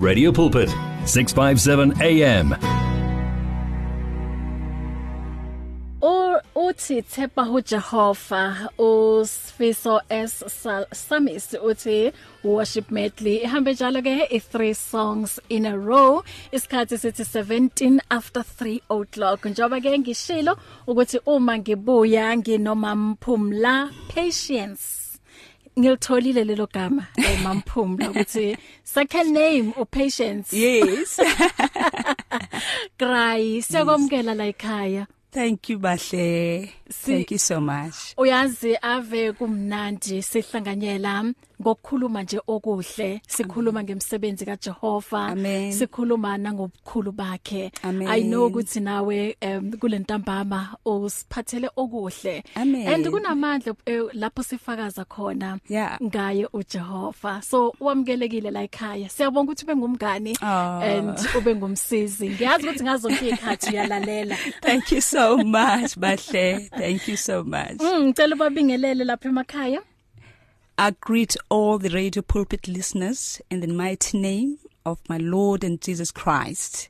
Radio Pulpit, 657 AM. Or uthi Thepa ho Jehova usifiso S Samis uthi worship medley ihambe e njalo ke i3 e songs in a row isikhathi sithi 17 after 3 o'clock njoba ke ngishilo ukuthi uma ngibuya nginoma mphumla patience ngiltholile lelo gama emamphumla eh, ukuthi second name u oh, patience yes cry sekomkela la ekhaya Thank you bahle. Thank you so much. Uyazi ave kumnandi sihlanganyela ngokukhuluma nje okuhle sikhuluma ngemsebenzi kaJehova sikhuluma nangobukhulu bakhe i know ukuthi nawe um, kulentambama usiphathele okuhle and kunamandla eh, lapho sifakaza khona yeah. ngaye uJehova so wamkelekile la ekhaya siyabonga ukuthi bengumngani oh. Ah. and ube ngumsizi ngiyazi ukuthi ngazonke ikhathi uyalalela thank you so much bahle thank you so much hmm, ngicela mm, ubabingelele lapha emakhaya I greet all the radio pulpit listeners in the mighty name of my Lord and Jesus Christ.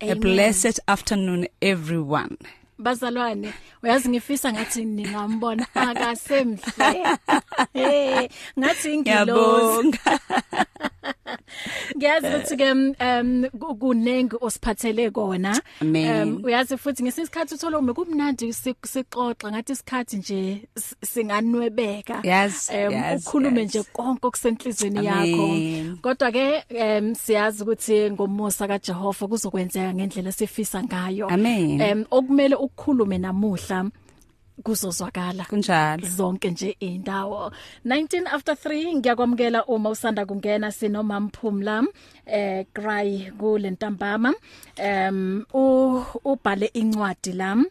Amen. A blessed afternoon everyone. bazalwane uyazi ngifisa ngathi ningambona akasemhle hey ngathi ngilozi Ngiyazi eh. ukuthi ke um kunengi osiphathele kona. Um uyazi futhi ngesisikhathi uthola ume kumnandi sixoxa ngathi isikhathi nje singanwebeka. Um ukhulume nje konke okusenhlizweni yakho. Kodwa ke um siyazi ukuthi ngomusa kaJehova kuzokwenzeka ngendlela sifisa ngayo. Um okumele ukukhulume namuhla. kuzozwakala kunjalo zonke nje indawo 19 after 3 ngiyakwamukela uma usanda kungena sinomamphumla eh cry kule ntambama em ubhale incwadi lami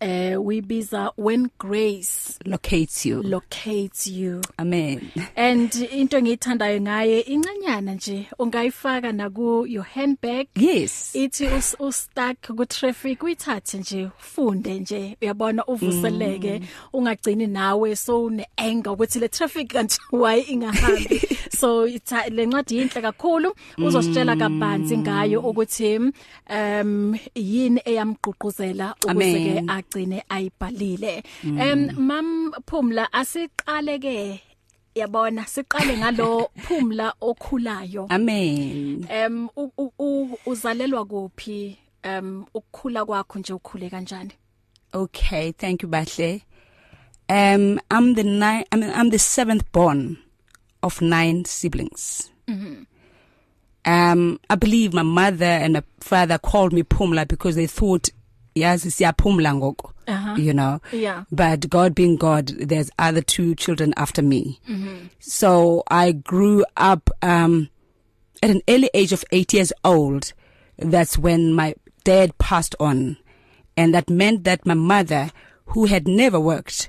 eh uh, uyibiza when grace locates you locates you amen and into engiyithandayo ngaye incanyana nje ungayifaka na ku your handbag yes ithi u stuck ku traffic uyithathe nje ufunde nje uyabona uvuseleke mm. ungagcini nawe so une anger ukuthi le traffic kanti why ingahambi so itha lencwadi inhle kakhulu uzositshela mm. kabanzi ngayo ukuthi um yini eyamgqugquzela ukuze ke agcine ayibhalile mm. em mam Phumla asiqale ke yabona siqale ngalo Phumla okhulayo amen em uzalelwa kuphi em ukukhula kwakho nje ukhule kanjani okay thank you bahle um i'm the nine i mean i'm the seventh born of nine siblings mhm mm um i believe my mother and my father called me Pumla because they thought yazi siyaphumla ngoko you know yeah. but god being god there's other two children after me mm -hmm. so i grew up um at an early age of 8 years old that's when my dad passed on and that meant that my mother who had never worked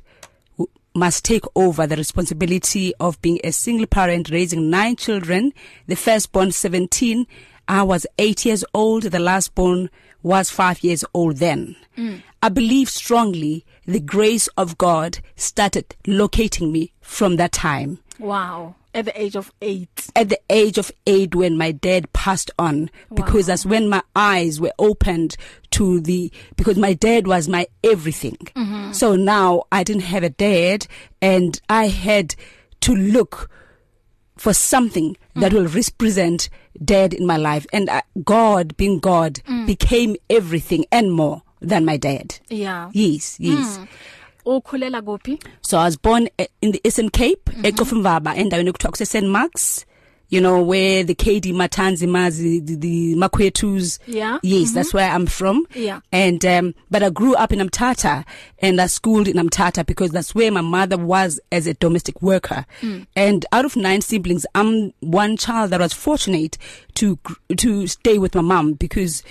must take over the responsibility of being a single parent raising nine children the firstborn 17 i was 8 years old the lastborn was 5 years old then. Mm. I believe strongly the grace of God started locating me from that time. Wow. At the age of 8. At the age of 8 when my dad passed on wow. because that's when my eyes were opened to the because my dad was my everything. Mm-hmm. So now I didn't have a dad and I had to look for something mm. that will represent dad in my life and uh, God being God mm. became everything and more than my dad. Yeah. Yes, yes. Mm. ukhulela kuphi so i was born eh, in the eastern cape mm -hmm. eCofimvaba endaweni ekuthiwa kuse St Marks you know where the KD Matanzi Mazi the, the Makwetus yeah yes mm -hmm. that's where I'm from yeah and um but I grew up in Amtata and I schooled in Amtata because that's where my mother was as a domestic worker mm. and out of nine siblings I'm one child that was fortunate to to stay with my mom because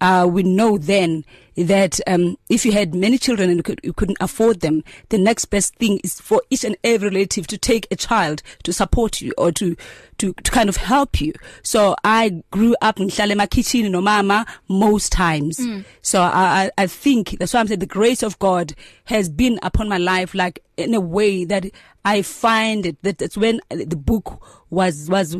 uh we know then that um, if you had many children and you, could, you couldn't afford them, the next best thing is for each and every relative to take a child to support you or to to, to kind of help you. So I grew up ngihlala emakhitchini nomama most times. Mm. So I I think that's why I'm saying the grace of God has been upon my life like in a way that I find it that that's when the book was was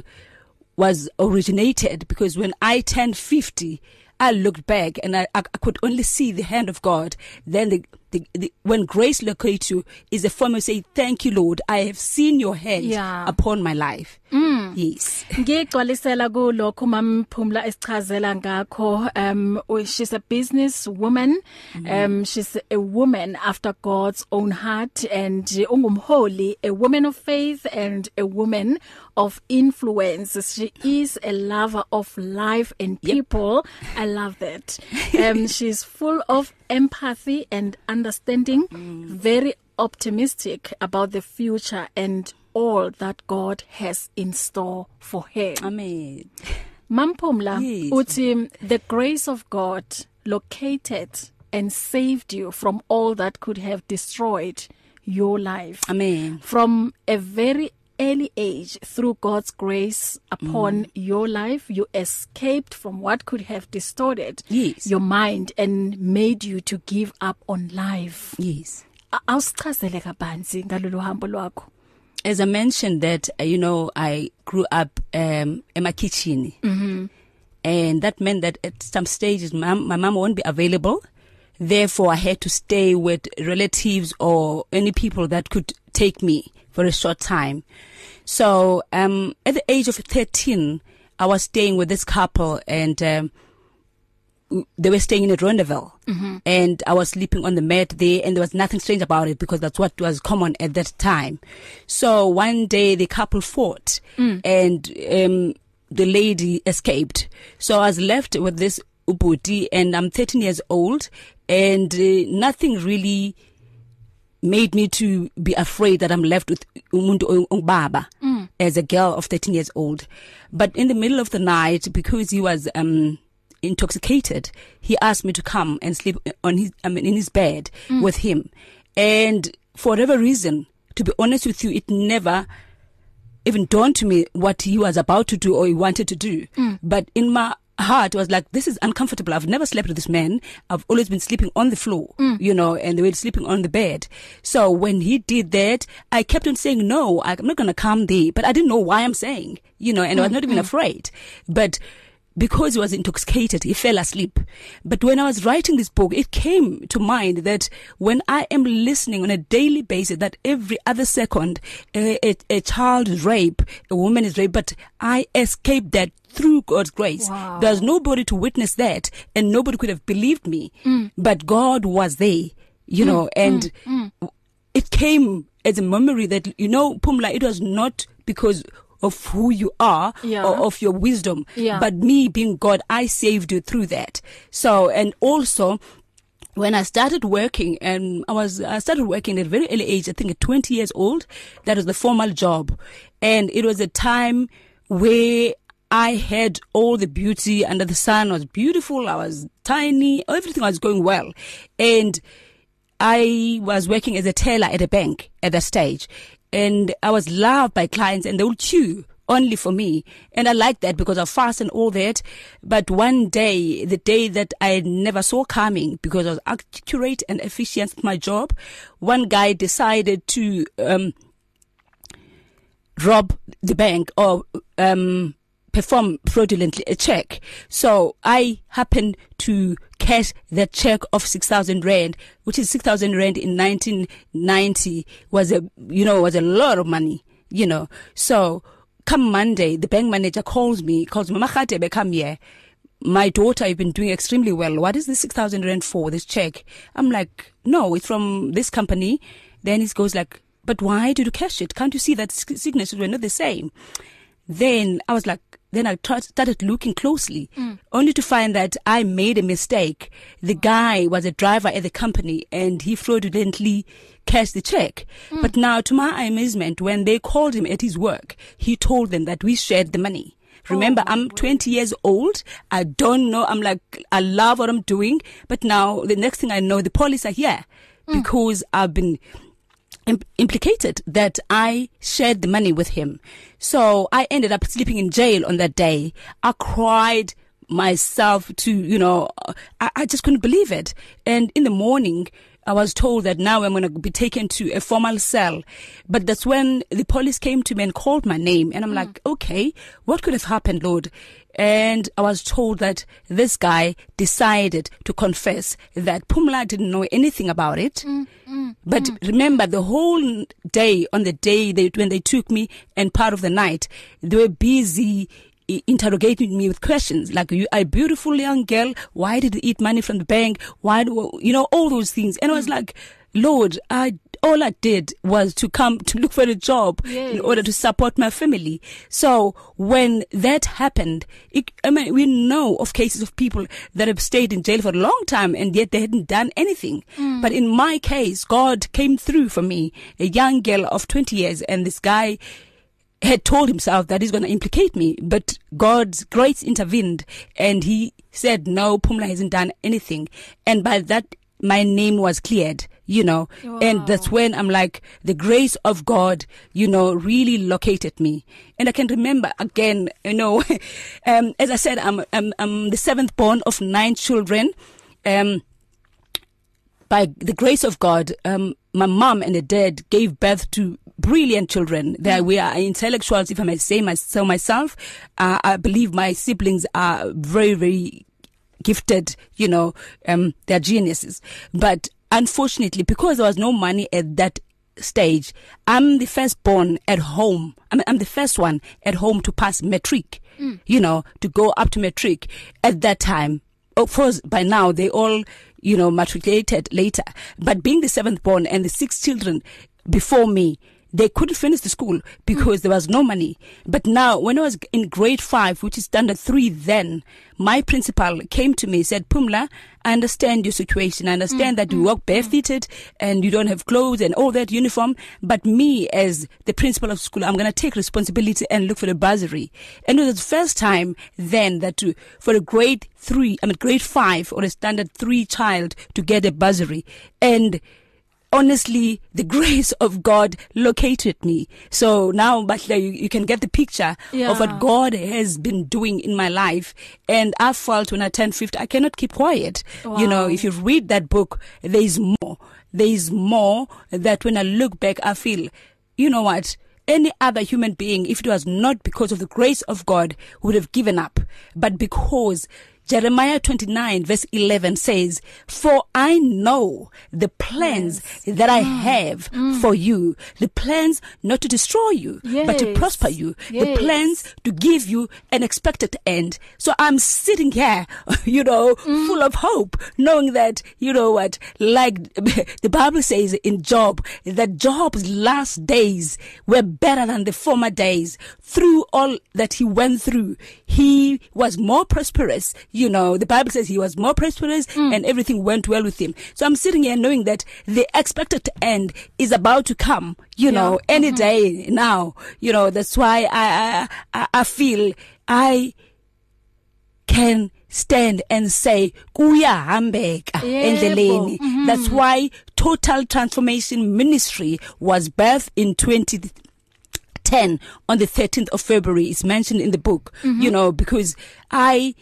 was originated because when I turned 50 I looked back and I, I could only see the hand of God. Then the, the, the when grace locates you is a form of say, thank you, Lord. I have seen your hand yeah. upon my life. Mm. Yes. Ngigcwalisela kulokho mamphumla esichazela ngakho um oh, she's a business woman. Mm. Um she's a woman after God's own heart and ungumholi, a woman of faith and a woman of influence. She is a lover of life and people. Yep. I love that. um she's full of empathy and understanding, mm. very optimistic about the future and all that God has in store for her. Amen. Mampumla yes. uthi the grace of God located and saved you from all that could have destroyed your life. Amen. From a very early age through God's grace upon mm. your life you escaped from what could have distorted yes. your mind and made you to give up on life. Yes. Awusichazele kabanzi ngalolu hambo lwakho. as I mentioned that uh, you know I grew up um emakitchen. Mhm. And that meant that at some stages my, my mom won't be available. Therefore I had to stay with relatives or any people that could take me for a short time. So um at the age of 13 I was staying with this couple and um they were staying in at Rondeville mm-hmm. and I was sleeping on the mat there and there was nothing strange about it because that's what was common at that time. So one day the couple fought mm. and um the lady escaped. So I was left with this ubuti and I'm 13 years old and uh, nothing really made me to be afraid that I'm left with umuntu ongubaba mm. as a girl of 13 years old. But in the middle of the night because he was um intoxicated, he asked me to come and sleep on his I mean in his bed mm. with him. And for whatever reason, to be honest with you, it never even dawned to me what he was about to do or he wanted to do. Mm. But in my heart was like this is uncomfortable i've never slept with this man i've always been sleeping on the floor mm. you know and they were sleeping on the bed so when he did that i kept on saying no i'm not going to come there but i didn't know why i'm saying you know and mm. i was not even mm. afraid but because he was intoxicated he fell asleep but when i was writing this book it came to mind that when i am listening on a daily basis that every other second a, a, a child is raped a woman is raped but i escaped that through God's grace. Wow. There's nobody to witness that and nobody could have believed me. Mm. But God was there, you mm. know, mm. and mm. Mm. it came as a memory that you know Pumla it was not because of who you are yeah. or of your wisdom yeah. but me being God I saved you through that so and also when I started working and I was I started working at a very early age I think at 20 years old that was the formal job and it was a time where I had all the beauty under the sun I was beautiful I was tiny everything was going well and I was working as a teller at a bank at that stage and I was loved by clients and they would chew only for me and I like that because I fast and all that but one day the day that I never saw coming because I was accurate and efficient at my job one guy decided to um rob the bank or um perform fraudulently a check so i happen to cash the check of 6000 rand which is 6000 rand in 1990 was a you know was a lot of money you know so come monday the bank manager calls me calls mama Khatebe come here my daughter you've been doing extremely well what is this 6000 rand for this check i'm like no it's from this company then it goes like but why did you cash it can't you see that signatures were not the same then i was like then I tried, started looking closely mm. only to find that I made a mistake. The wow. guy was a driver at the company and he fraudulently cashed the check. Mm. But now to my amazement, when they called him at his work, he told them that we shared the money. Remember, oh, I'm 20 years old. I don't know. I'm like, I love what I'm doing. But now the next thing I know, the police are here mm. because I've been imp- implicated that I shared the money with him. So I ended up sleeping in jail on that day. I cried myself to, you know, I, I just couldn't believe it. And in the morning, I was told that now I'm going to be taken to a formal cell. But that's when the police came to me and called my name. And I'm mm. like, okay, what could have happened, Lord? And I was told that this guy decided to confess that Pumla didn't know anything about it. Mm, mm, but mm. remember the whole day on the day they, when they took me and part of the night, they were busy interrogating me with questions like you a beautiful young girl why did you eat money from the bank why do, you know all those things and mm. I was mm. like lord I all I did was to come to look for a job yes. in order to support my family. So when that happened, it, I mean, we know of cases of people that have stayed in jail for a long time and yet they hadn't done anything. Mm. But in my case, God came through for me, a young girl of 20 years and this guy had told himself that he's going to implicate me, but God's grace intervened and he said, no, Pumla hasn't done anything. And by that, my name was cleared, you know, wow. and that's when I'm like, the grace of God, you know, really located me. And I can remember again, you know, um, as I said, I'm, I'm, I'm the seventh born of nine children. Um, by the grace of God, um, my mom and the dad gave birth to brilliant children. They mm. we are intellectuals if I may say myself myself. Uh, I believe my siblings are very very gifted, you know, um they're geniuses. But unfortunately because there was no money at that stage, I'm the firstborn at home. I'm I'm the first one at home to pass matric. Mm. You know, to go up to matric at that time. Of course by now they all you know matriculated later but being the seventh born and the six children before me they couldn't finish the school because mm. there was no money. But now, when I was in grade five, which is standard three, then my principal came to me said, "Pumla, I understand your situation. I understand mm. that you mm, walk barefooted and you don't have clothes and all that uniform. But me, as the principal of school, I'm gonna take responsibility and look for the bursary." And it was the first time then that you, uh, for a grade three, I mean grade five or a standard three child to get a bursary and honestly the grace of God located me. So now Batla you, you can get the picture yeah. of what God has been doing in my life and I felt when I turned 50 I cannot keep quiet. Wow. You know, if you read that book there is more. There is more that when I look back I feel you know what any other human being if it was not because of the grace of God would have given up but because Jeremiah 29 verse 11 says, "For I know the plans yes. that I mm. have mm. for you, the plans not to destroy you, yes. but to prosper you, yes. the plans to give you an expected end." So I'm sitting here, you know, mm. full of hope, knowing that, you know what, like the Bible says in Job, that Job's last days were better than the former days. Through all that he went through, he was more prosperous you know, the Bible says he was more prosperous mm. and everything went well with him. So I'm sitting here knowing that the expected end is about to come, you yeah. know, any mm-hmm. day now. You know, that's why I I I feel I can stand and say kuyahambeka endleleni mm-hmm. that's why total transformation ministry was birthed in 20 10 on the 13th of February is mentioned in the book mm-hmm. you know because i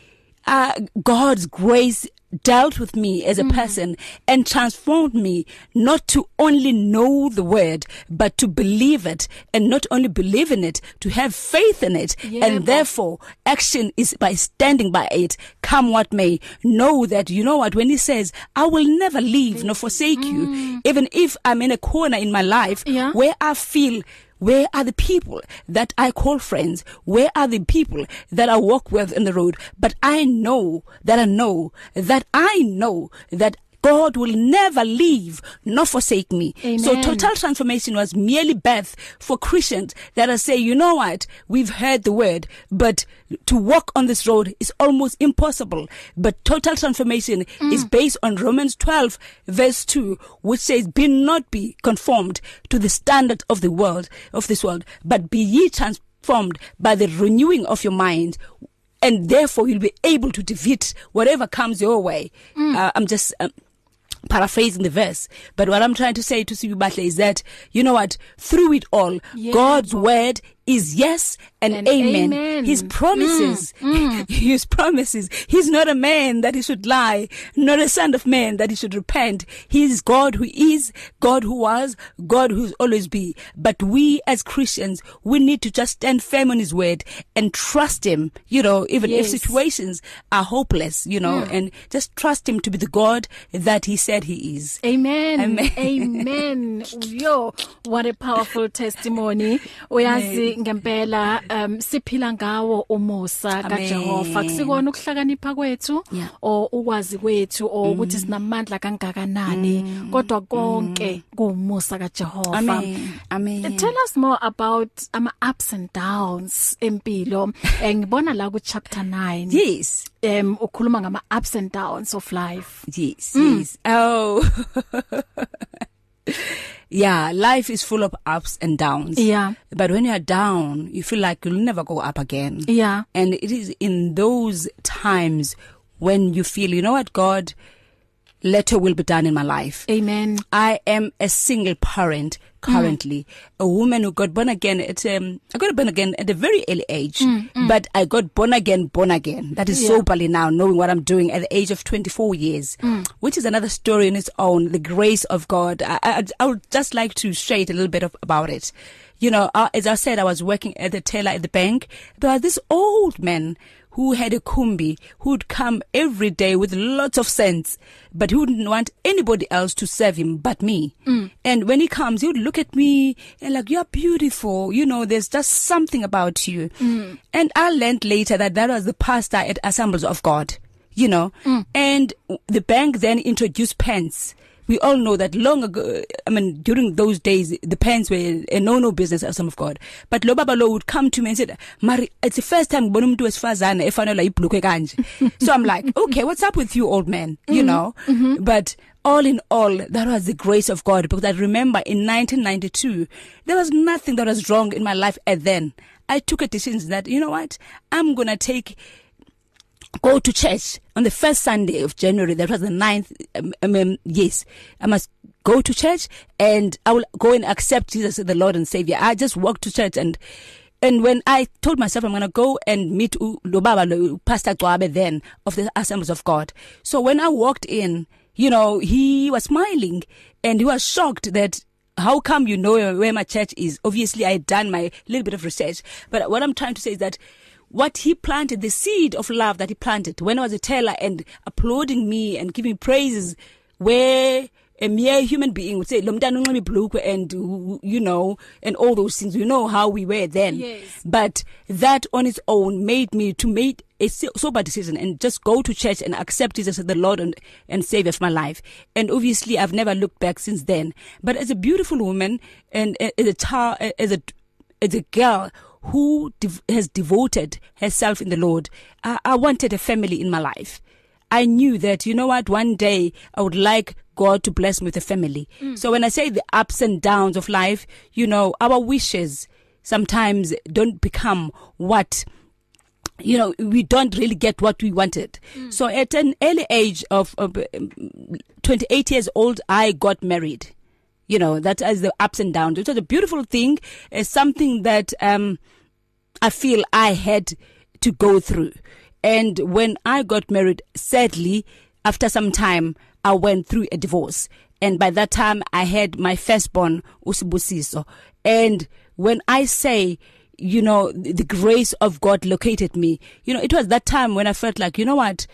uh, God's grace dealt with me as a mm. person and transformed me not to only know the word but to believe it and not only believe in it to have faith in it yeah, and therefore action is by standing by it come what may know that you know what when he says I will never leave nor forsake mm. you even if I'm in a corner in my life yeah. where I feel Where are the people that I call friends? Where are the people that I walk with in the road? But I know that I know that I know that God will never leave nor forsake me. Amen. So total transformation was merely birth for Christians that are say, you know what, we've heard the word, but to walk on this road is almost impossible. But total transformation mm. is based on Romans 12 verse 2 which says be not be conformed to the standard of the world of this world, but be ye transformed by the renewing of your mind and therefore you'll be able to defeat whatever comes your way. Mm. Uh, I'm just um, paraphrasing the verse but what i'm trying to say to Sibubahle is that you know what through it all yeah. god's word is yes and, and amen. amen his promises mm, mm. his promises he's not a man that he should lie not a son of man that he should repent he is god who is god who was god who is always be but we as christians we need to just stand firm on his word and trust him you know even yes. if situations are hopeless you know mm. and just trust him to be the god that he said he is amen amen, amen. yo what a powerful testimony uyazi ngempela um siphila ngawo umusa kaJehova kusikona ukuhlakanipha kwethu o ukwazi kwethu o mm-hmm. ukuthi sinamandla kangakanani mm-hmm. kodwa konke mm-hmm. kuumusa kaJehova amen amen tell us more about ama ups and downs empilo ngibona la ku chapter 9 yes um ukhuluma ngama ups and downs of life yes mm. yes oh yeah life is full of ups and downs yeah but when you are down you feel like you'll never go up again yeah and it is in those times when you feel you know what god let your will be done in my life amen i am a single parent currently mm. a woman who got born again at um I got born again at a very early age mm, mm. but I got born again born again that is yeah. soberly now knowing what I'm doing at the age of 24 years mm. which is another story in its own the grace of God I I, I would just like to share it a little bit of, about it you know uh, as I said I was working at the teller at the bank there was this old man who had a kumbi who'd come every day with lots of cents but wouldn't want anybody else to serve him but me mm. and when he comes he would look at me and like you're beautiful you know there's just something about you mm. and I learned later that that was the pastor at Assemblies of God you know mm. and the bank then introduced pants we all know that long ago, I mean, during those days, the pens were a no-no business as uh, some of God. But lo baba lo would come to me and said, "Mari, it's the first time ngibona umuntu wesifazane efanele ibhlukwe kanje." so I'm like, "Okay, what's up with you, old man?" Mm-hmm. You know? Mm-hmm. But all in all that was the grace of God because I remember in 1992 there was nothing that was wrong in my life at then I took a decision that you know what I'm going to take go to church on the first Sunday of January that was the 9th um, um, um, yes I must go to church and I will go and accept Jesus as the Lord and Savior I just walked to church and and when I told myself I'm going to go and meet Lobaba Pastor Gwabe then of the Assemblies of God so when I walked in you know he was smiling and he was shocked that how come you know where my church is obviously I had done my little bit of research but what I'm trying to say is that what he planted the seed of love that he planted when I was a teller and applauding me and giving praises where a mere human being would say lo mntana unxibe ibhlukwe and you know and all those things you know how we were then yes. but that on its own made me to make a sober decision and just go to church and accept Jesus as the Lord and, and savior of my life and obviously I've never looked back since then but as a beautiful woman and as a child as a as a girl who dev- has devoted herself in the Lord. I-, I wanted a family in my life. I knew that you know what one day I would like God to bless me with a family. Mm. So when I say the ups and downs of life, you know, our wishes sometimes don't become what you know we don't really get what we wanted mm. so at an early age of, of 28 um, years old i got married you know, that as the ups and downs, which is a beautiful thing, is uh, something that um I feel I had to go through. And when I got married, sadly, after some time I went through a divorce. And by that time I had my firstborn Usibusiso. And when I say you know the grace of God located me. You know, it was that time when I felt like, you know what?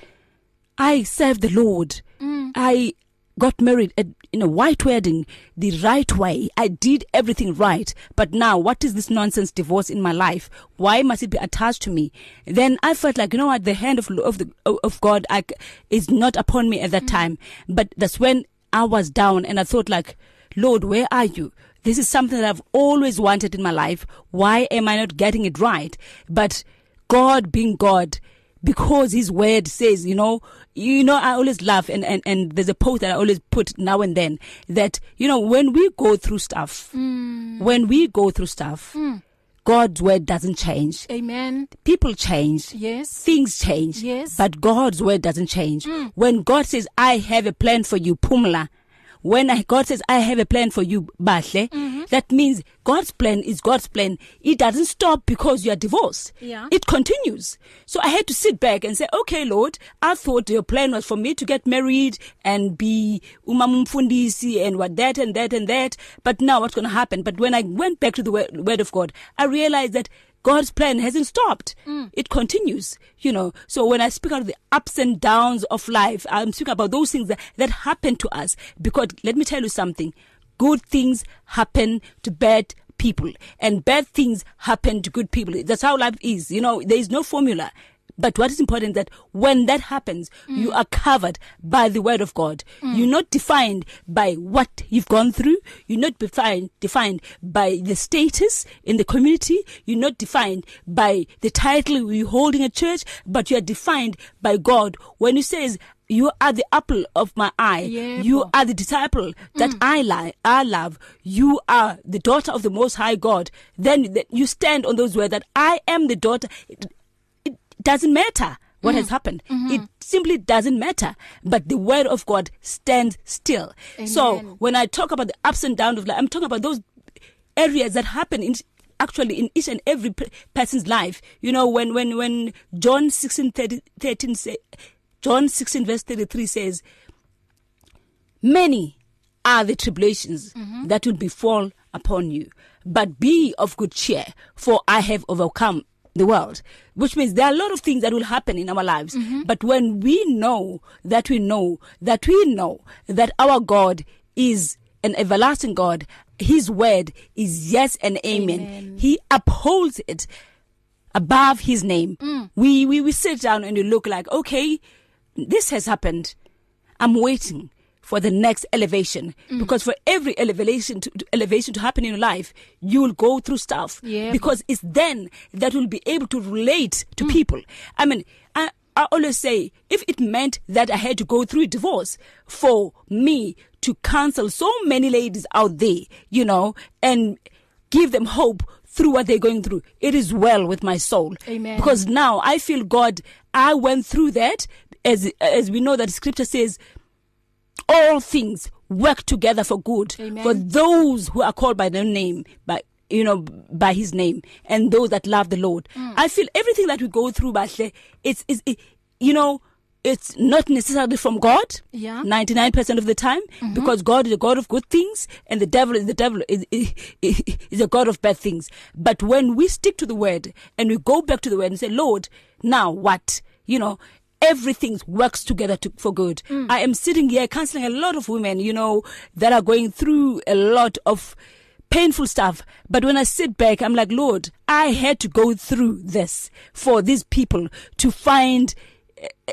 I serve the Lord. Mm. I got married at, in a white wedding the right way. I did everything right. But now what is this nonsense divorce in my life? Why must it be attached to me? Then I felt like, you know what, the hand of of the of God I, is not upon me at that mm-hmm. time. But that's when I was down and I thought like, Lord, where are you? This is something that I've always wanted in my life. Why am I not getting it right? But God being God, because his word says, you know, you know I always laugh and and and there's a post that I always put now and then that you know when we go through stuff, mm. when we go through stuff, mm. God's word doesn't change. Amen. People change. Yes. Things change. Yes. But God's word doesn't change. Mm. When God says, I have a plan for you, Pumla, when I, God says I have a plan for you bahle mm -hmm. that means God's plan is God's plan it doesn't stop because you are divorced yeah. it continues so I had to sit back and say okay Lord I thought your plan was for me to get married and be umamfundisi and what that and that and that but now what's going to happen but when I went back to the word, word of God I realized that God's plan hasn't stopped. Mm. It continues, you know. So when I speak out of the ups and downs of life, I'm speaking about those things that, that happen to us because let me tell you something. Good things happen to bad people and bad things happen to good people. That's how life is. You know, there is no formula. But what is important that when that happens, mm. you are covered by the word of God. Mm. You're not defined by what you've gone through. You're not defined defined by the status in the community. You're not defined by the title you hold in a church, but you are defined by God. When he says, you are the apple of my eye yeah, you are the disciple that mm. i like i love you are the daughter of the most high god then you stand on those words that i am the daughter doesn't matter what mm. has happened mm-hmm. it simply doesn't matter but the word of god stands still Amen. so when i talk about the ups and downs of life i'm talking about those areas that happen in actually in each and every person's life you know when when when john 16 30, 13 say, john 16 verse 33 says many are the tribulations mm-hmm. that will befall upon you but be of good cheer for i have overcome the world which means there are a lot of things that will happen in our lives mm-hmm. but when we know that we know that we know that our god is an everlasting god his word is yes and amen, amen. he upholds it above his name mm. we we we sit down and we look like okay this has happened i'm waiting for the next elevation mm. because for every elevation to, elevation to happen in your life you will go through stuff yeah, because but... it's then that will be able to relate to mm. people i mean i I always say if it meant that I had to go through a divorce for me to counsel so many ladies out there, you know, and give them hope through what they're going through. It is well with my soul. Amen. Because now I feel God, I went through that as as we know that scripture says all things work together for good Amen. for those who are called by their name by you know by his name and those that love the lord mm. i feel everything that we go through bahle it's is it, you know it's not necessarily from God yeah 99% of the time mm-hmm. because God is a god of good things and the devil is the devil is, is, is a god of bad things but when we stick to the word and we go back to the word and say lord now what you know everything works together to, for good. Mm. I am sitting here counseling a lot of women, you know, that are going through a lot of painful stuff. But when I sit back, I'm like, Lord, I had to go through this for these people to find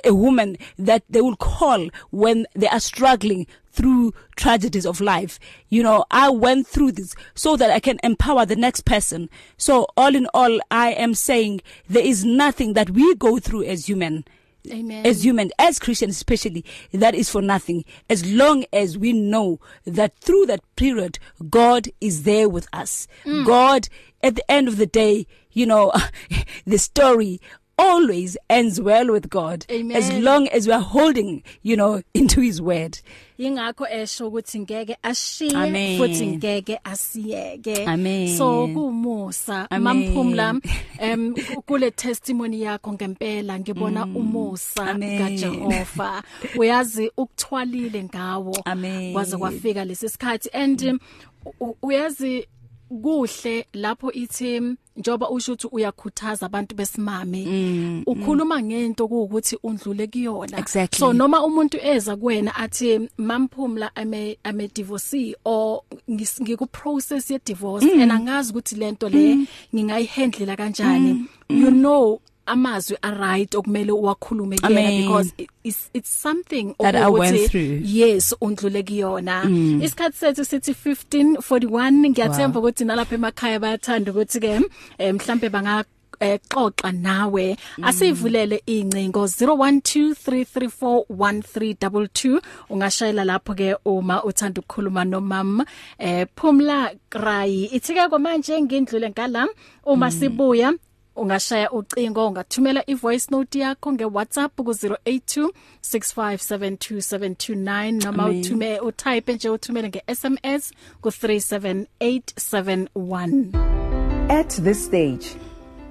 a woman that they will call when they are struggling through tragedies of life. You know, I went through this so that I can empower the next person. So all in all, I am saying there is nothing that we go through as human Amen. As human, as Christians especially, that is for nothing. As long as we know that through that period, God is there with us. Mm. God, at the end of the day, you know, the story always ends well with God Amen. as long as we are holding you know into his word ingakho esho ukuthi ngeke ashiye futhi ngeke asiyeke so kumusa mamphumla em kule testimony yakho ngempela ngibona mm. umusa kaJehova uyazi ukuthwalile ngawo kwaze kwafika lesisikhathi and uyazi kuhle lapho ithi njoba usho ukuthi uyakhuthaza abantu besimame mm, mm. ukhuluma mm. ngento ukuthi undlule kuyona exactly. so noma umuntu eza kuwena athi mamphumla ame ame divorcee or ngiku process ye divorce mm. and angazi ukuthi lento le mm. ngingayihandlela kanjani mm. you know amazwi aright okumele uwakhulume kuyena because it, it's, it's something ukuthi yes undlule kuyona mm. isikhathi sethu sithi 1541 ngiyathemba wow. ukuthi nalapha emakhaya bayathanda ukuthi ke eh, mhlambe banga exoxa eh, nawe mm. asivulele incingo 0123341322 ungashayela lapho ke uma uthanda ukukhuluma nomama eh Phumla Krayi ithike kwamanje ngindlule ngala uma mm. sibuya Ungashaya ucingo ungathumela ivoice note yakho ngeWhatsApp ku 0826572729 noma uthume utype nje uthumele ngeSMS ku 37871 At this stage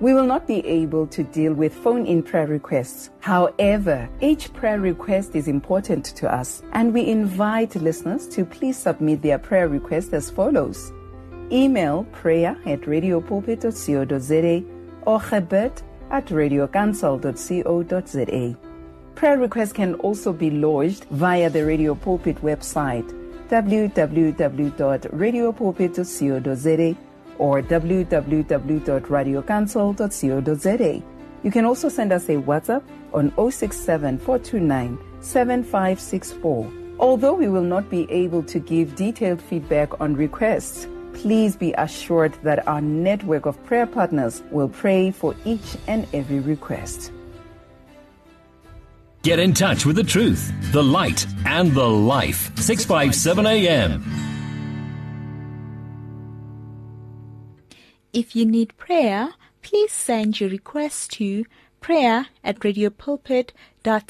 We will not be able to deal with phone-in prayer requests. However, each prayer request is important to us, and we invite listeners to please submit their prayer request as follows. Email prayer@radiopulpit.co.za or gebed at radiocancel.co.za. Prayer requests can also be lodged via the Radio Pulpit website www.radiopulpit.co.za or www.radiocancel.co.za. You can also send us a WhatsApp on 0674297564. Although we will not be able to give detailed feedback on requests, please be assured that our network of prayer partners will pray for each and every request. Get in touch with the truth, the light, and the life. 657 AM. If you need prayer, please send your request to prayer at radiopulpit.co.za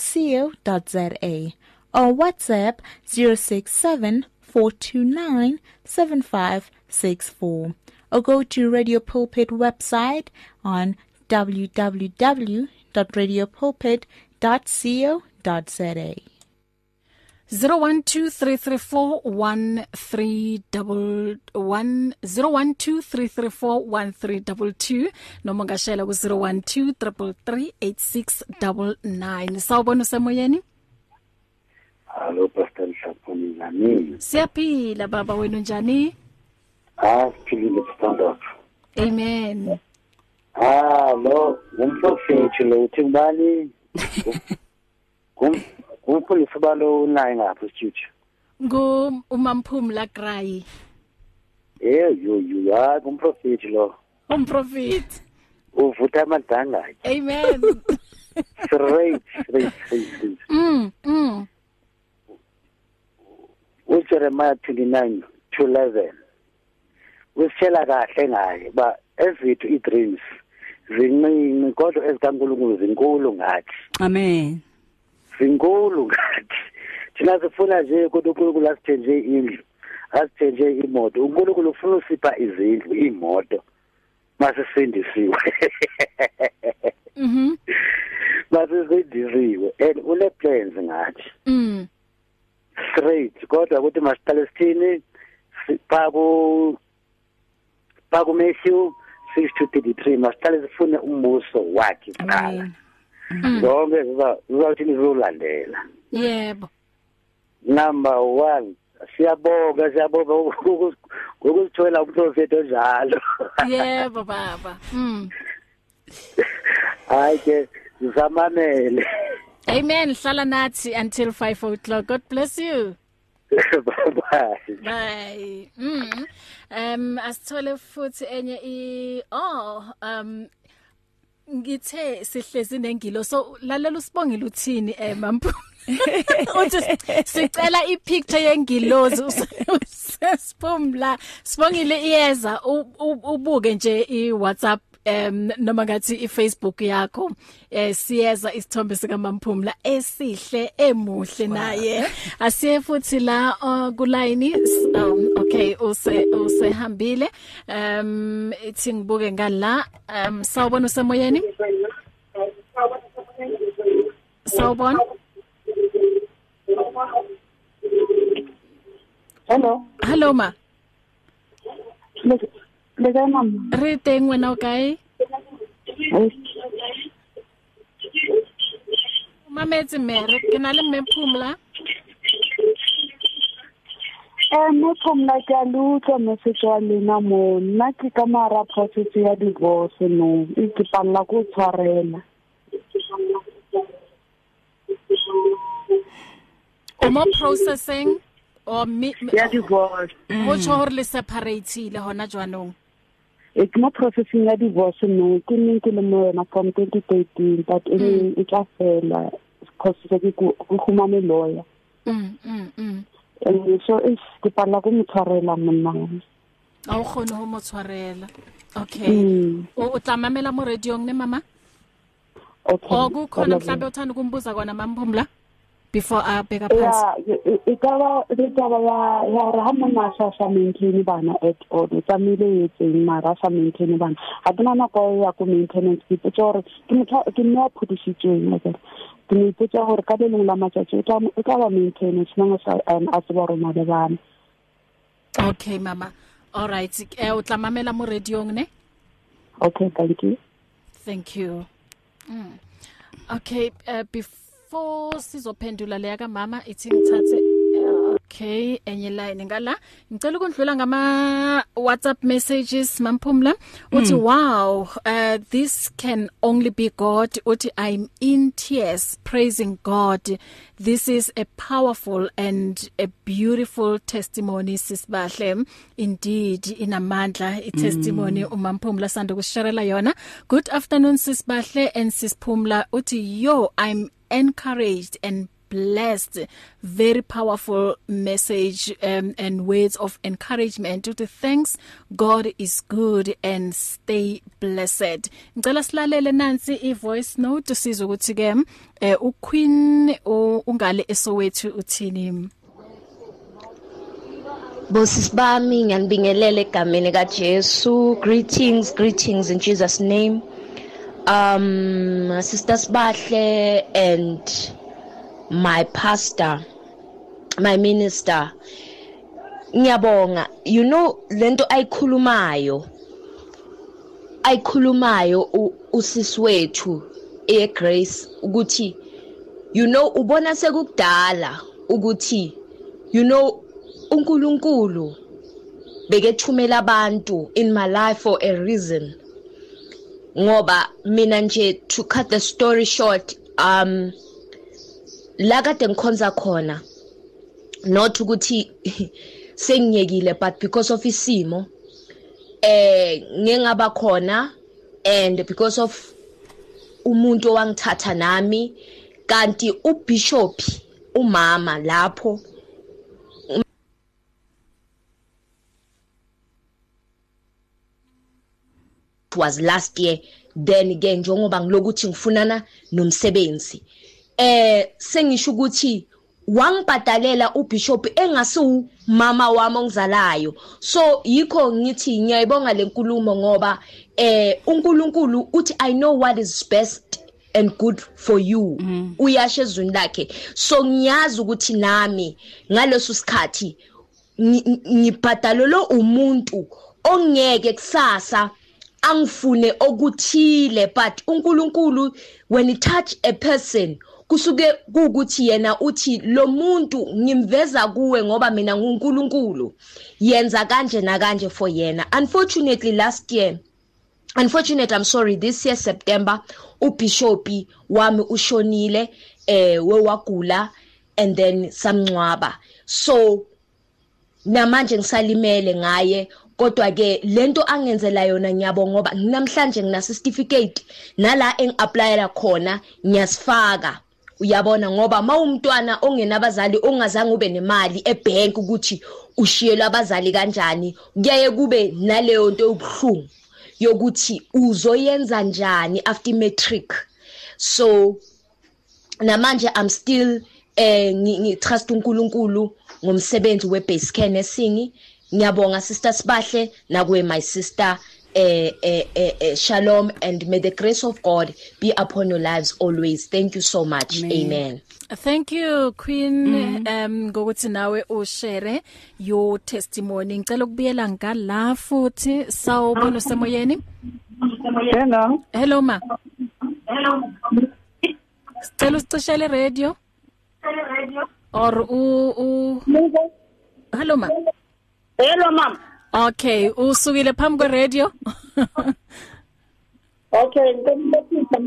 or WhatsApp 067 429 75 6464 or go to Radio Pulpit website on www.radiopulpit.co.za 0123341322 noma ngashayela ku 0123338699 sawubona semoyeni Hallo Pastor Mhlapho mina mina Siyaphila baba wenu njani hayi ah, siphilile sithandathu amen ha ah, ah, lo ngumprofethi lo uthi ngubani ngumfundisi balo unaye ngapha isithuthi ngumamphumla krayi eyoyo hayi ngumprofethi lo umprofethi uvutha amadangaye amen straight straight straight mm mm ujeremiah 29 to 11 wesitshela kahle ngaye ba ezithu i-dreams zincinci kodwa ezikaNkulunkulu zinkulu ngathi amen zinkulu ngathi thina sifuna nje ukuthi uNkulunkulu asithenje indlu asithenje imoto uNkulunkulu ufuna usipha izindlu imoto masisindisiwe mhm masisindisiwe and une plans ngathi mhm straight kodwa ukuthi masiqale sithini pha ku bakumethew 6:33 masiqale sifune umbuso wakhe kuqala mm. zonke zizawuthini zizolandela yebo number 1 siyabonga siyabonga ngokuzithola umhlobo sethu njalo yebo baba mm hayi ke sizamamele amen hlala nathi until 5 o'clock god bless you bye bye mm mm-hmm. um asithole futhi enye i oh um ngithe sihlezi nengilo so lalela usibongile uthini eh mampu uthi sicela ipicture yengilozi sesiphumla sibongile iyeza ubuke nje iWhatsApp em noma ngathi iFacebook yakho eh siyeza isithombe sika Mamphumla esihle emuhle naye asiye futhi la uh, ku line um okay use usehambile um ithi ngibuke ngala um sawubona usemoyeni sawubona Hello. Hello ma. le kae mama re teng wena o kae ¿eh? mametse mere ke na le mmephumla eh mmephumla ke a lutlo message wa lena mo nna ke ka mara process ya divorce no e ke palala go tshwarela o mo processing o me ya divorce oh, mo tshore le separate le hona jwanong e ke mo processing ya divorce no ke neng ke le mo yona from 2013 but e mm. e tla fela because ke go go humane lawyer mm mm mm and so is ke pala go motshwarela monna a o khone ho motshwarela okay mm. o tlamamela mo radiong ne mama okay oku khona mhlambe uthanda kumbuza kwana mamphumla before a uh, beka phansi ikaba e, e ikaba ya ya re ha mona sa sa maintain bana at all family yetseng mara sa maintain bana ha bona nako ya go maintenance ke tse gore ke motho ke nna phudisitseng mo tsela ke ne ke tsa gore ka lengwe la matsatsi e tla e tla ba maintenance nang sa an a se ba rona le bana okay mama all right e o tla mamela mo radio ng ne okay thank you thank you mm okay uh, eh, before 4 sizophendula leya kamama ithi ngithathe eh, okay enye line ngala ngicela ukundlula ngama WhatsApp messages mamphumla uthi mm. wow uh, this can only be God uthi i'm in tears praising God this is a powerful and a beautiful testimony sisibahle indeed inamandla itestimony mm. umamphumla sanda kusharela yona good afternoon sisibahle and sisiphumla uthi yo i'm encouraged and blessed very powerful message um, and words of encouragement to the thanks God is good and stay blessed ngicela silalele nansi i voice note sizwe ukuthi ke eh, u Queen ungale esowethu uthini Bosisibami ngiyanibingelela egameni kaJesu greetings greetings in Jesus name um sister Sbahle and my pastor my minister ngiyabonga you know lento ayikhulumayo ayikhulumayo usisi wethu e grace ukuthi you know ubona sekukudala ukuthi you know uNkulunkulu bekethumela abantu in my life for a reason ngoba mina nje to cut the story short um la kade ngikhonza khona not ukuthi sengiyekile but because of isimo eh ngengaba khona and because of umuntu owangithatha nami kanti ubishop umama lapho was last year then ke njengoba ngilokuthi ngifunana nomsebenzi eh sengisho ukuthi wangibhadalela ubishop engasiwu mama wami ongizalayo so yikho ngithi ngiyayibonga lenkulumo ngoba eh uNkulunkulu uthi i know what is best and good for you mm. uyasho ezwini lakhe so ngiyazi ukuthi nami ngaleso sikhathi ngibhadalelwe umuntu ongeke kusasa angifune okuthile but uNkulunkulu when he touch a person kusuke kuukuthi yena uthi lo muntu ngimveza kuwe ngoba mina nguNkulunkulu yenza kanje na kanje for yena unfortunately last year unfortunately i'm sorry this year september ubishopi wami ushonile eh wewagula and then samncwaba so namanje ngisalimele ngaye kodwa-ke lento angenzela yona ngiyabonga ngoba namhlanje nginaso isitifiketi nala engi-aplayela khona ngiyasifaka uyabona ngoba ma umntwana ongenabazali ongazange ube nemali ebhenki ukuthi ushiyelwe abazali kanjani kuyaye kube naleyo nto yobuhlungu yokuthi uzoyenza njani after matric so namanje i'm still eh ngitrust uNkulunkulu ngomsebenzi webase care nursing ngiyabonga sister sibahle nakuwe my sister eh, eh eh eh shalom and may the grace of god be upon your lives always thank you so much amen, amen. thank you queen mm -hmm. um ngokuthi nawe ushare your testimony ngicela ukubuyela ngala futhi sawubona semoyeni hello hello ma hello sicela usicishele radio or u, u... hello ma hello. Hello mama. Okay, usukile phambi kwe radio? Okay, ngikubuza.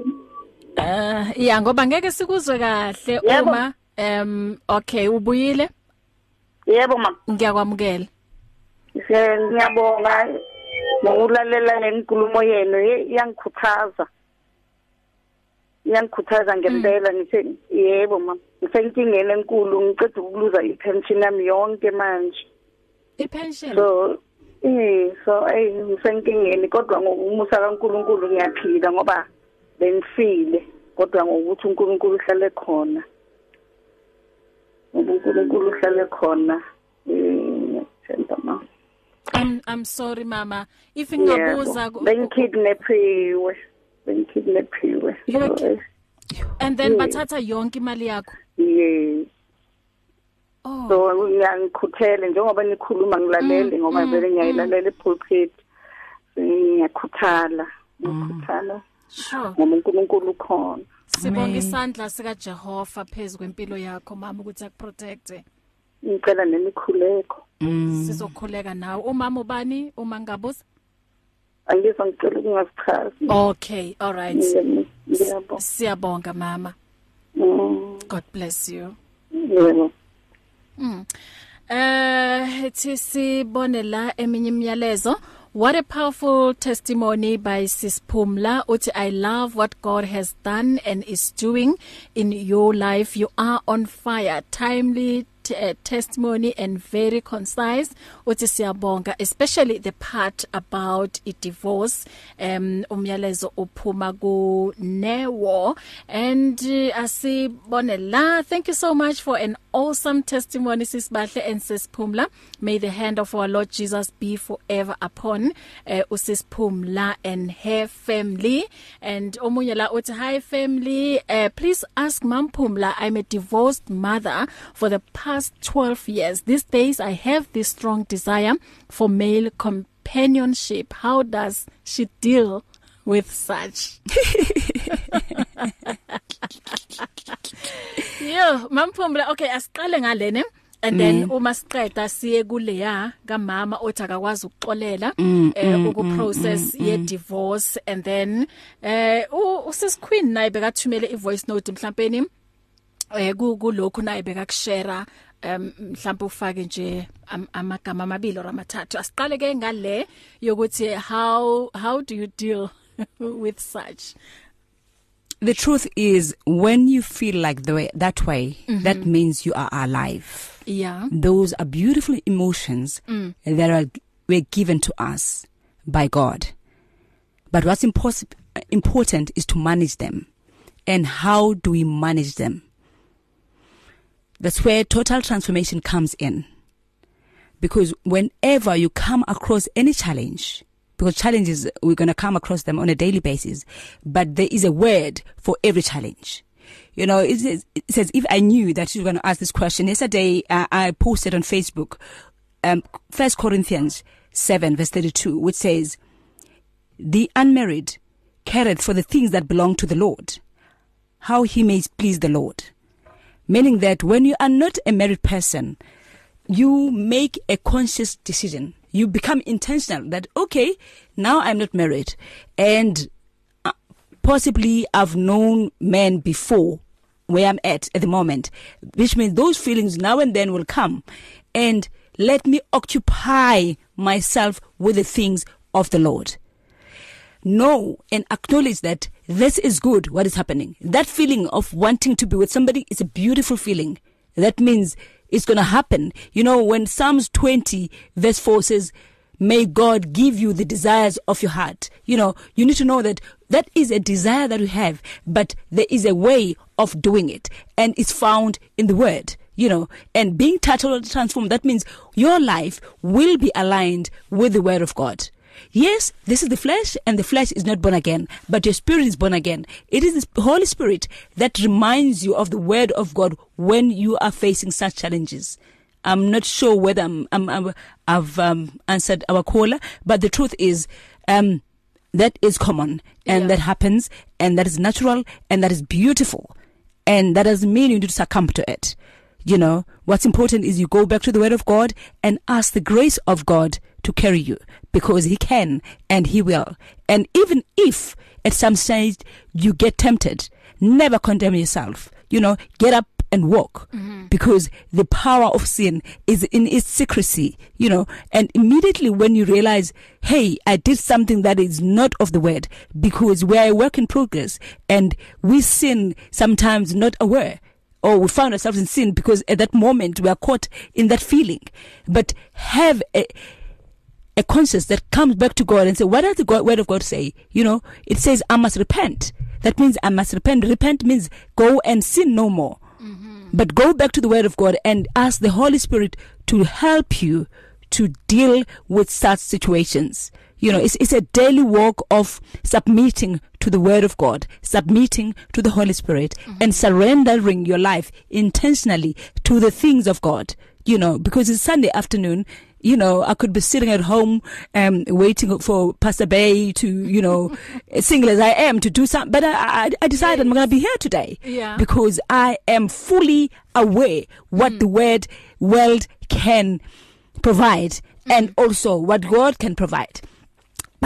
Ah, eh, ya ngoba ngeke sikuzwe kahle uma em okay ubuyile? Yebo mama. Ngiyakwamukela. Ngiyabonga ngokulalela lenkulumo yenu yangikhuthaza. Yangikhuthaza ngempela mm. ngithi yebo mama. Ngisenkingeni enkulu ngicela ukuluza ipension yami yonke manje. ipension so eh so eh ngisenkingeni kodwa ngokumusa kaNkuluNkulu ngiyaphila ngoba bengifile kodwa ngokuthi uNkulunkulu uhlale khona uNkulunkulu uhlale khona eh mm, ngiyakutshela mama I'm I'm sorry mama if ngingabuza bengikidnapiwe bengikidnapiwe and then mm. bathatha yonke imali yakho yes Oh. so ngiyangikhuthele njengoba nikhuluma ngilalele mm, ngoba mm, vele mm. ngiyayilalela i-pulpit ngiyakhala ngikhala sure ngoba uNkulunkulu ukhona sibonga isandla sika Jehova phezulu kwempilo yakho mama ukuthi akuprotecte ngicela nemikhuleko sizokhuleka nawe umama ubani uma ngabuza angizwa ngicela ukungasichazi okay all right siyabonga mama god bless you yebo Mm. Eh ethi sibone la eminye imiyalezo. What a powerful testimony by Sisiphumla uthi I love what God has done and is doing in your life. You are on fire. Timely uh, testimony and very concise uthi siyabonga especially the part about i divorce um umyalezo uphuma ku Newo and uh, asibone la thank you so much for an awesome testimony sisibahle and sisiphumla may the hand of our lord jesus be forever upon uh, eh, usisiphumla and her family and omunye la uthi hi family uh, please ask mom phumla i'm a divorced mother for the past past 12 years these days I have this strong desire for male companionship how does she deal with such Yo mamphumla okay asiqale ngalene and then mm. uma siqeda siye kuleya kamama othi akwazi ukuxolela mm, mm, eh uku process ye divorce and then eh usis queen naye bekathumele i voice note mhlawumbe eh kulokho naye bekakushare mhlawumbe ufake nje amagama amabili or amathathu asiqale ke ngale yokuthi how how do you deal with such the truth is when you feel like the way, that way mm -hmm. that means you are alive yeah those are beautiful emotions mm. that are were given to us by god but what's important is to manage them and how do we manage them That's where total transformation comes in. Because whenever you come across any challenge, because challenges we're going to come across them on a daily basis, but there is a word for every challenge. You know, it says, it says if I knew that you were going to ask this question yesterday, uh, I posted on Facebook, um, First Corinthians 7 verse 32, which says, the unmarried careth for the things that belong to the Lord, how he may please the Lord. meaning that when you are not a married person, you make a conscious decision. You become intentional that okay, now I'm not married and uh, possibly I've known men before where I'm at at the moment, which means those feelings now and then will come and let me occupy myself with the things of the Lord. know and acknowledge that this is good what is happening that feeling of wanting to be with somebody is a beautiful feeling that means it's going to happen you know when psalms 20 verse 4 says may god give you the desires of your heart you know you need to know that that is a desire that we have but there is a way of doing it and it's found in the word you know and being totally transformed that means your life will be aligned with the word of god Yes, this is the flesh and the flesh is not born again, but your spirit is born again. It is the Holy Spirit that reminds you of the word of God when you are facing such challenges. I'm not sure whether I'm, I'm, I'm I've um, answered our caller, but the truth is um that is common and yeah. that happens and that is natural and that is beautiful. And that doesn't mean you need to succumb to it. You know, what's important is you go back to the word of God and ask the grace of God to carry you because he can and he will. And even if at some stage you get tempted, never condemn yourself. You know, get up and walk mm-hmm. because the power of sin is in its secrecy you know and immediately when you realize hey i did something that is not of the word because we are a work in progress and we sin sometimes not aware or we found ourselves in sin because at that moment we are caught in that feeling but have a a conscience that comes back to God and say, what does the God, word of God say? You know, it says, I must repent. That means I must repent. Repent means go and sin no more. Mm-hmm. But go back to the word of God and ask the Holy Spirit to help you to deal with such situations. You know, it's, it's a daily walk of submitting to the word of God, submitting to the Holy Spirit mm-hmm. and surrendering your life intentionally to the things of God. you know because it's Sunday afternoon you know I could be sitting at home um waiting for Pastor Bay to you know single as I am to do something but I I, I decided yes. I'm going to be here today yeah. because I am fully aware what mm. the word world can provide mm. and also what God can provide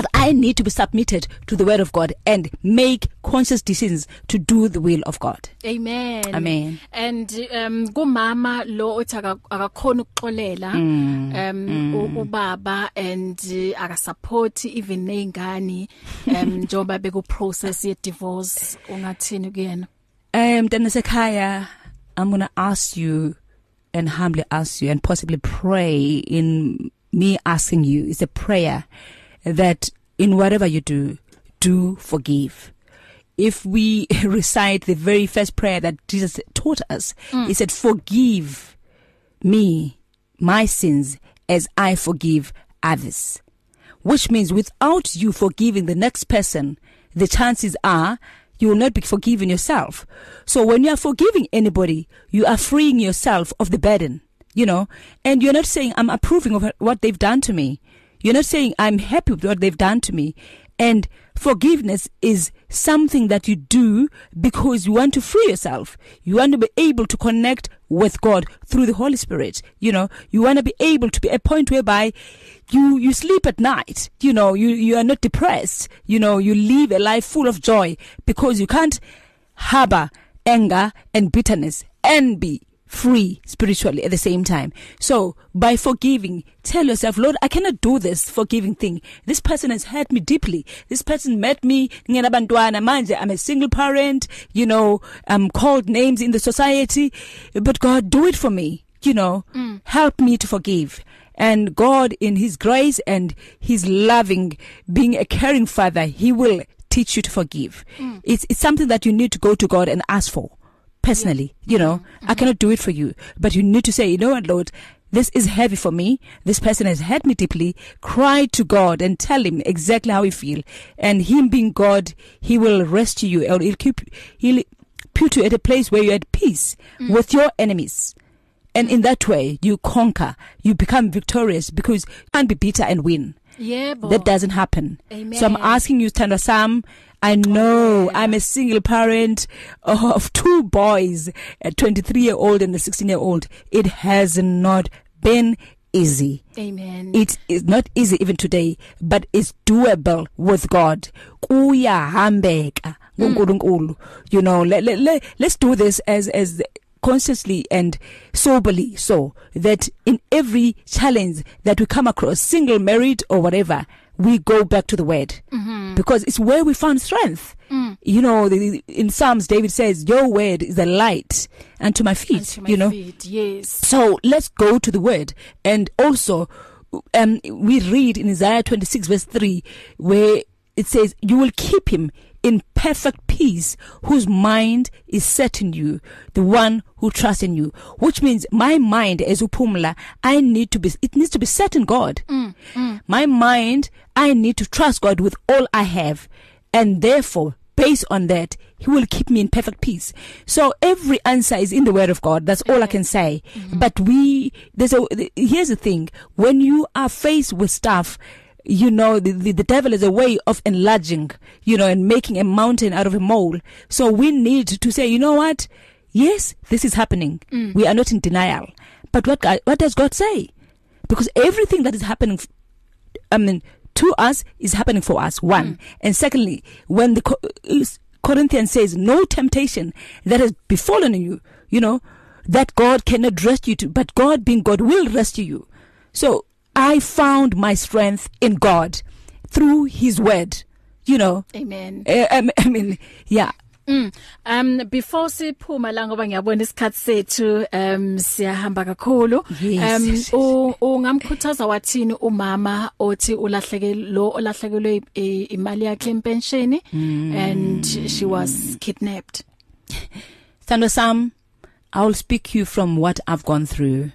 but I need to be submitted to the word of God and make conscious decisions to do the will of God. Amen. Amen. And um kumama lo othi akakhona ukuxolela mm. um mm. ubaba and uh, aka support even neingane um njoba beku process ye divorce ungathini kuyena. Um Mntanasekhaya I'm going to ask you and humbly ask you and possibly pray in me asking you is a prayer. Mm. that in whatever you do, do forgive. If we recite the very first prayer that Jesus taught us, mm. he said, Forgive me my sins as I forgive others. Which means without you forgiving the next person, the chances are you will not be forgiving yourself. So when you are forgiving anybody, you are freeing yourself of the burden, you know, and you're not saying I'm approving of what they've done to me. You're not saying, I'm happy with what they've done to me. And forgiveness is something that you do because you want to free yourself. You want to be able to connect with God through the Holy Spirit. You know, you want to be able to be a point whereby you, you sleep at night. You know, you, you are not depressed. You know, you live a life full of joy because you can't harbor anger and bitterness, envy, free spiritually at the same time. So by forgiving, tell yourself, Lord, I cannot do this forgiving thing. This person has hurt me deeply. This person met me nginabantwana manje I'm a single parent, you know, I'm called names in the society, but God do it for me, you know. Mm. Help me to forgive. And God in his grace and his loving being a caring father, he will teach you to forgive. Mm. It's it's something that you need to go to God and ask for. personally, you know. Mm-hmm. I cannot do it for you, but you need to say, you know what, Lord, this is heavy for me. This person has hurt me deeply. Cry to God and tell him exactly how you feel. And him being God, he will rescue you or he'll keep he'll put you at a place where you're at peace mm. with your enemies. And in that way, you conquer, you become victorious because you can't be bitter and win. Yebo. That doesn't happen. Amen. So I'm asking you Thandwa Sam I know Amen. I'm a single parent of two boys, a 23 year old and a 16 year old. It has not been easy. Amen. It is not easy even today, but it's doable with God. Kuyahambeka. Mm. uNkulunkulu you know let, let, let, let's do this as as consciously and soberly so that in every challenge that we come across single married or whatever we go back to the word mm-hmm. because it's where we found strength mm. you know the, in psalms david says your word is a light unto my feet unto my you know feet, yes so let's go to the word and also um we read in isaiah 26 verse 3 where it says you will keep him in perfect peace whose mind is set in you the one who trusts in you which means my mind as uphumla i need to be it needs to be set in god mm, mm. my mind i need to trust god with all i have and therefore based on that he will keep me in perfect peace so every answer is in the word of god that's okay. all i can say mm-hmm. but we there's a here's the thing when you are faced with stuff you know the, the, the devil is a way of enlarging you know and making a mountain out of a mole so we need to say you know what yes this is happening mm. we are not in denial but what God, what does God say because everything that is happening I mean to us is happening for us one mm. and secondly when the Corinthians says no temptation that has befallen you you know that God cannot rescue you to, but God being God will rescue you so I found my strength in God through his word you know amen uh, um, i mean yeah Mm. Um before siphuma la ngoba ngiyabona isikhatsi sethu um siyahamba kakhulu. Yes, um ungamkhuthaza wathini umama othi ulahleke lo olahlekelwe imali yakhe pension mm. and she was kidnapped. Thando Sam I will speak you from what I've gone through.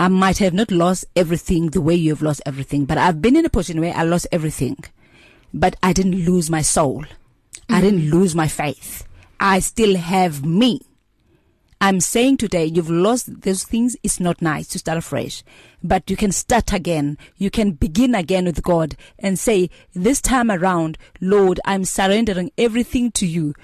I might have not lost everything the way you have lost everything, but I've been in a position where I lost everything, but I didn't lose my soul. Mm-hmm. I mm. didn't lose my faith. I still have me. I'm saying today you've lost those things it's not nice to start afresh but you can start again you can begin again with God and say this time around Lord I'm surrendering everything to you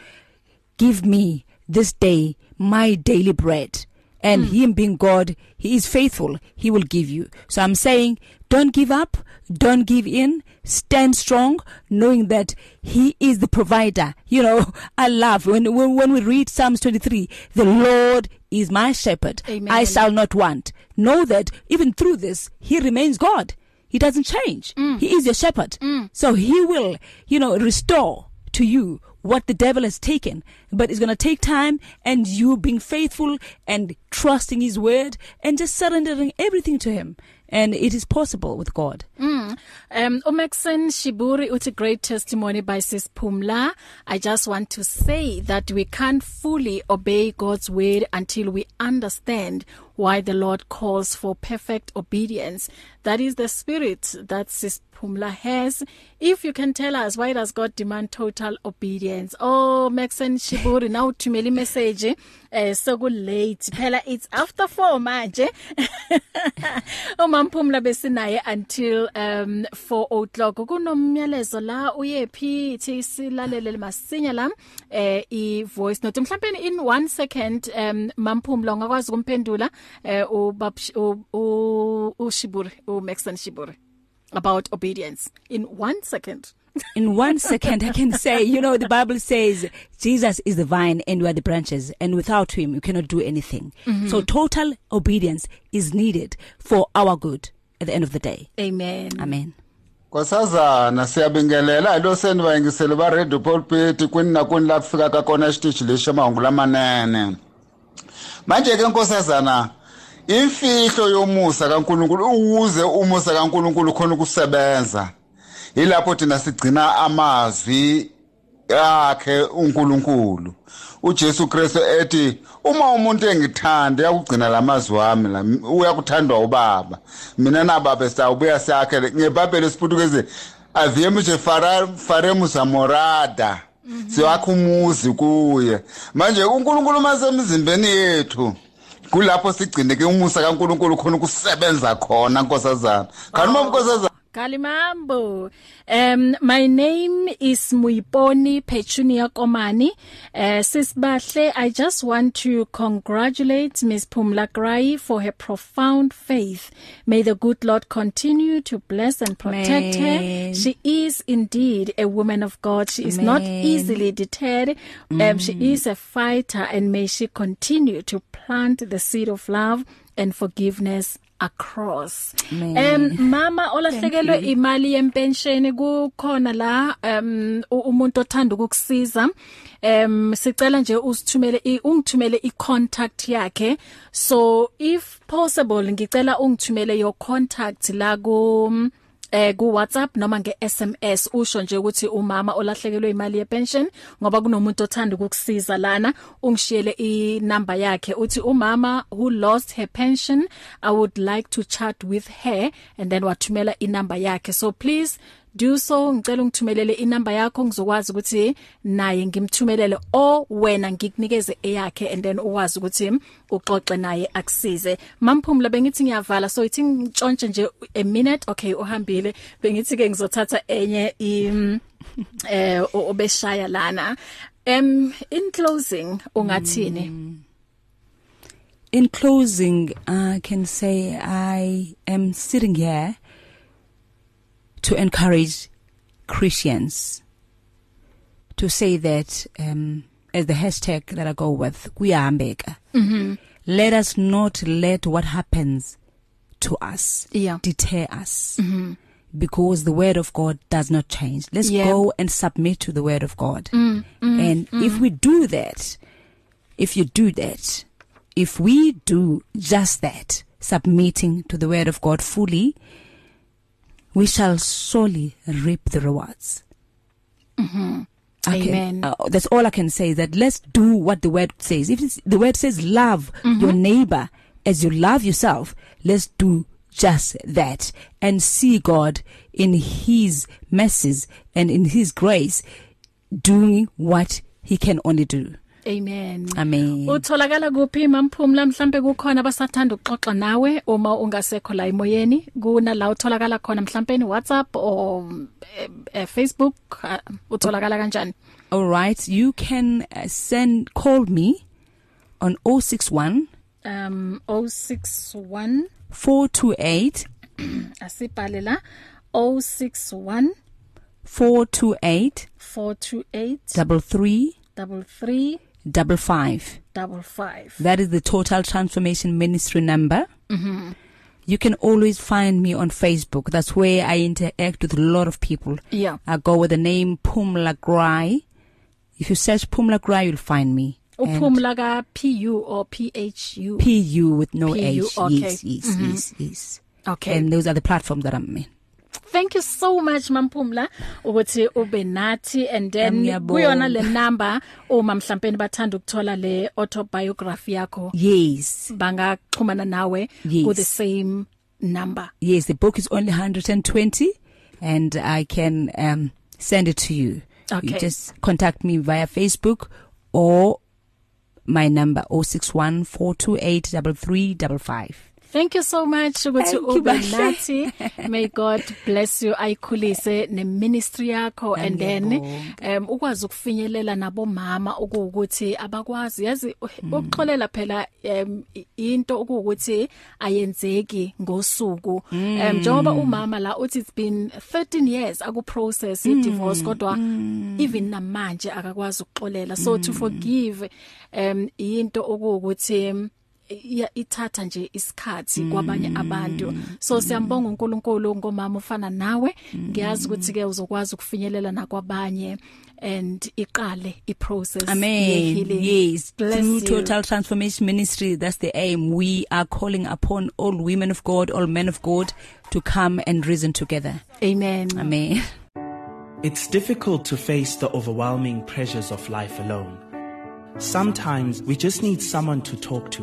give me this day my daily bread and mm. him being God he is faithful he will give you so i'm saying don't give up don't give in stand strong knowing that he is the provider you know i love when when, when we read psalms 23 the lord is my shepherd Amen. i shall not want know that even through this he remains god he doesn't change mm. he is your shepherd mm. so he will you know restore to you what the devil has taken but it's going to take time and you being faithful and trusting his word and just surrendering everything to him and it is possible with God. Mm. Um Omaxen Shiburi uthi great testimony by Sis Pumla. I just want to say that we can't fully obey God's word until we understand why the Lord calls for perfect obedience. That is the spirit that Sis Pumla has. If you can tell us why does God demand total obedience? Oh, Maxen Shiburi now uthumela imessage eh soku late. Phela it's after 4 manje. Umampumla besinaye until um 4 o'clock. Kunomyalezo la uyephi thi silalele masinya la eh i voice note mhlawumbe in 1 second um Mampumla ungakwazi ukumphendula uh, o, o o Shiburi o Maxon Shiburi about obedience in 1 second in one second i can say you know the bible says jesus is the vine and we are the branches and without him you cannot do anything mm -hmm. so total obedience is needed for our good at the end of the day amen amen kwasazana siyabingelela lo seni vayingiseli va radio pulpit kwini na kwini la ku fikaka kona xitichi lexi xa mahungu lamanene manje ke nkosazana imfihlo yomusa kaNkuluNkulu ukuze umusa kaNkuluNkulu khona ukusebenza yilapho thina sigcina amazwi yakhe uNkulunkulu uJesu Kristu ethi uma umuntu engithanda yakugcina lamazwi wami la uyakuthandwa ubaba mina nababa sawubuya sakhe ngebabheli siputukeze aviemos de faremos a morada Mhm. siwakha umuzi kuye manje uNkulunkulu masemzimbeni yethu kulapho sigcine ke umusa kaNkulunkulu khona ukusebenza khona nkosazana kanti uma ah. nkosazana Kalimambo. Um my name is Muiponi Petunia Komani. Uh eh, Sisbahle, I just want to congratulate Ms Pumla Grai for her profound faith. May the good Lord continue to bless and protect Amen. her. She is indeed a woman of God. She is Amen. not easily deterred. Mm. Um she is a fighter and may she continue to plant the seed of love and forgiveness across um mama olahlekelwe imali yempension kukhona la um umuntu othanda ukukusiza um sicela nje usithumele ungithumele icontact yakhe so if possible ngicela ungithumele your contact la ku eh ku WhatsApp noma nge-SMS usho nje ukuthi umama olahlekelwe imali yepension ngoba kunomuntu othanda ukukusiza lana ungishiyele inamba yakhe uthi umama who lost her pension i would like to chat with her and then wathumela inamba yakhe so please do so ngicela ungithumelele inamba yakho ngizokwazi ukuthi naye ngimthumelele o wena ngikunikeze eyakhe and then ukwazi ukuthi uxoxe naye akusize mamphumla bengithi ngiyavala so ithi ngitshontshe nje a minute okay uhambile bengithi ke ngizothatha enye i eh obeshaya lana um in closing ungathini mm. in closing i can say i am sitting here to encourage Christians to say that um as the hashtag that I go with kuyahambeka mhm let us not let what happens to us yeah. deter us mhm because the word of God does not change let's yeah. go and submit to the word of God mm, mm, and mm. if we do that if you do that if we do just that submitting to the word of God fully we shall surely reap the rewards. Mhm. Okay. Amen. Uh, that's all I can say that let's do what the word says. If the word says love mm -hmm. your neighbor as you love yourself, let's do just that and see God in his mercies and in his grace doing what he can only do. Amen. Amen. Utholakala kuphi mamphumla mhlambe kukhona abasathanda ukuxoxa nawe uma ungasekho la emoyeni kuna la utholakala khona mhlambe ni WhatsApp or eh, eh, Facebook uh, utholakala kanjani? All right, you can uh, send call me on 061 um 061 428 asibhale la 061 428 428 33 33 double five double five that is the total transformation ministry number mm-hmm. you can always find me on facebook that's where i interact with a lot of people yeah i go with the name pumla grai if you search pumla grai you'll find me uphumla oh, ka p u or p h u p u with no h okay. yes yes mm-hmm. yes yes okay and those are the platforms that i'm in thank you so much mampumla ukuthi ube nathi and then kuyona le number uma mhlawumbe bathanda ukuthola le autobiography yakho yes bangaxhumana nawe yes. with the same number yes the book is only 120 and i can um send it to you okay. you just contact me via facebook or my number 0614283355 Thank you so much ukuthi ube nathi. May God bless you ayikhulise neministry yakho and then um ukwazi ukufinyelela nabomama ukuthi abakwazi yazi hmm. ukuxolela phela um, into ukuthi ayenzeki ngosuku. Um njengoba hmm. umama la uthi it's been 13 years aku process hmm. i divorce kodwa even namanje akakwazi ukuxolela so to forgive um into ukuthi ithatha nje isikhathi mm. kwabanye abantu so mm. siyambonga uNkulunkulu ngomama ufana nawe mm. ngiyazi ukuthi ke uzokwazi ukufinyelela nakwabanye and iqale iprocess amen yes through total transformation ministry that's the aim we are calling upon all women of god all men of god to come and reason together amen amen it's difficult to face the overwhelming pressures of life alone sometimes we just need someone to talk to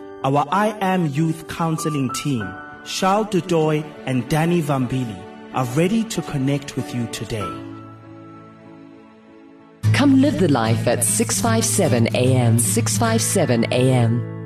Our I Am Youth Counseling team, Charles Dudoy and Danny Vambili, are ready to connect with you today. Come live the life at 657 AM, 657 AM.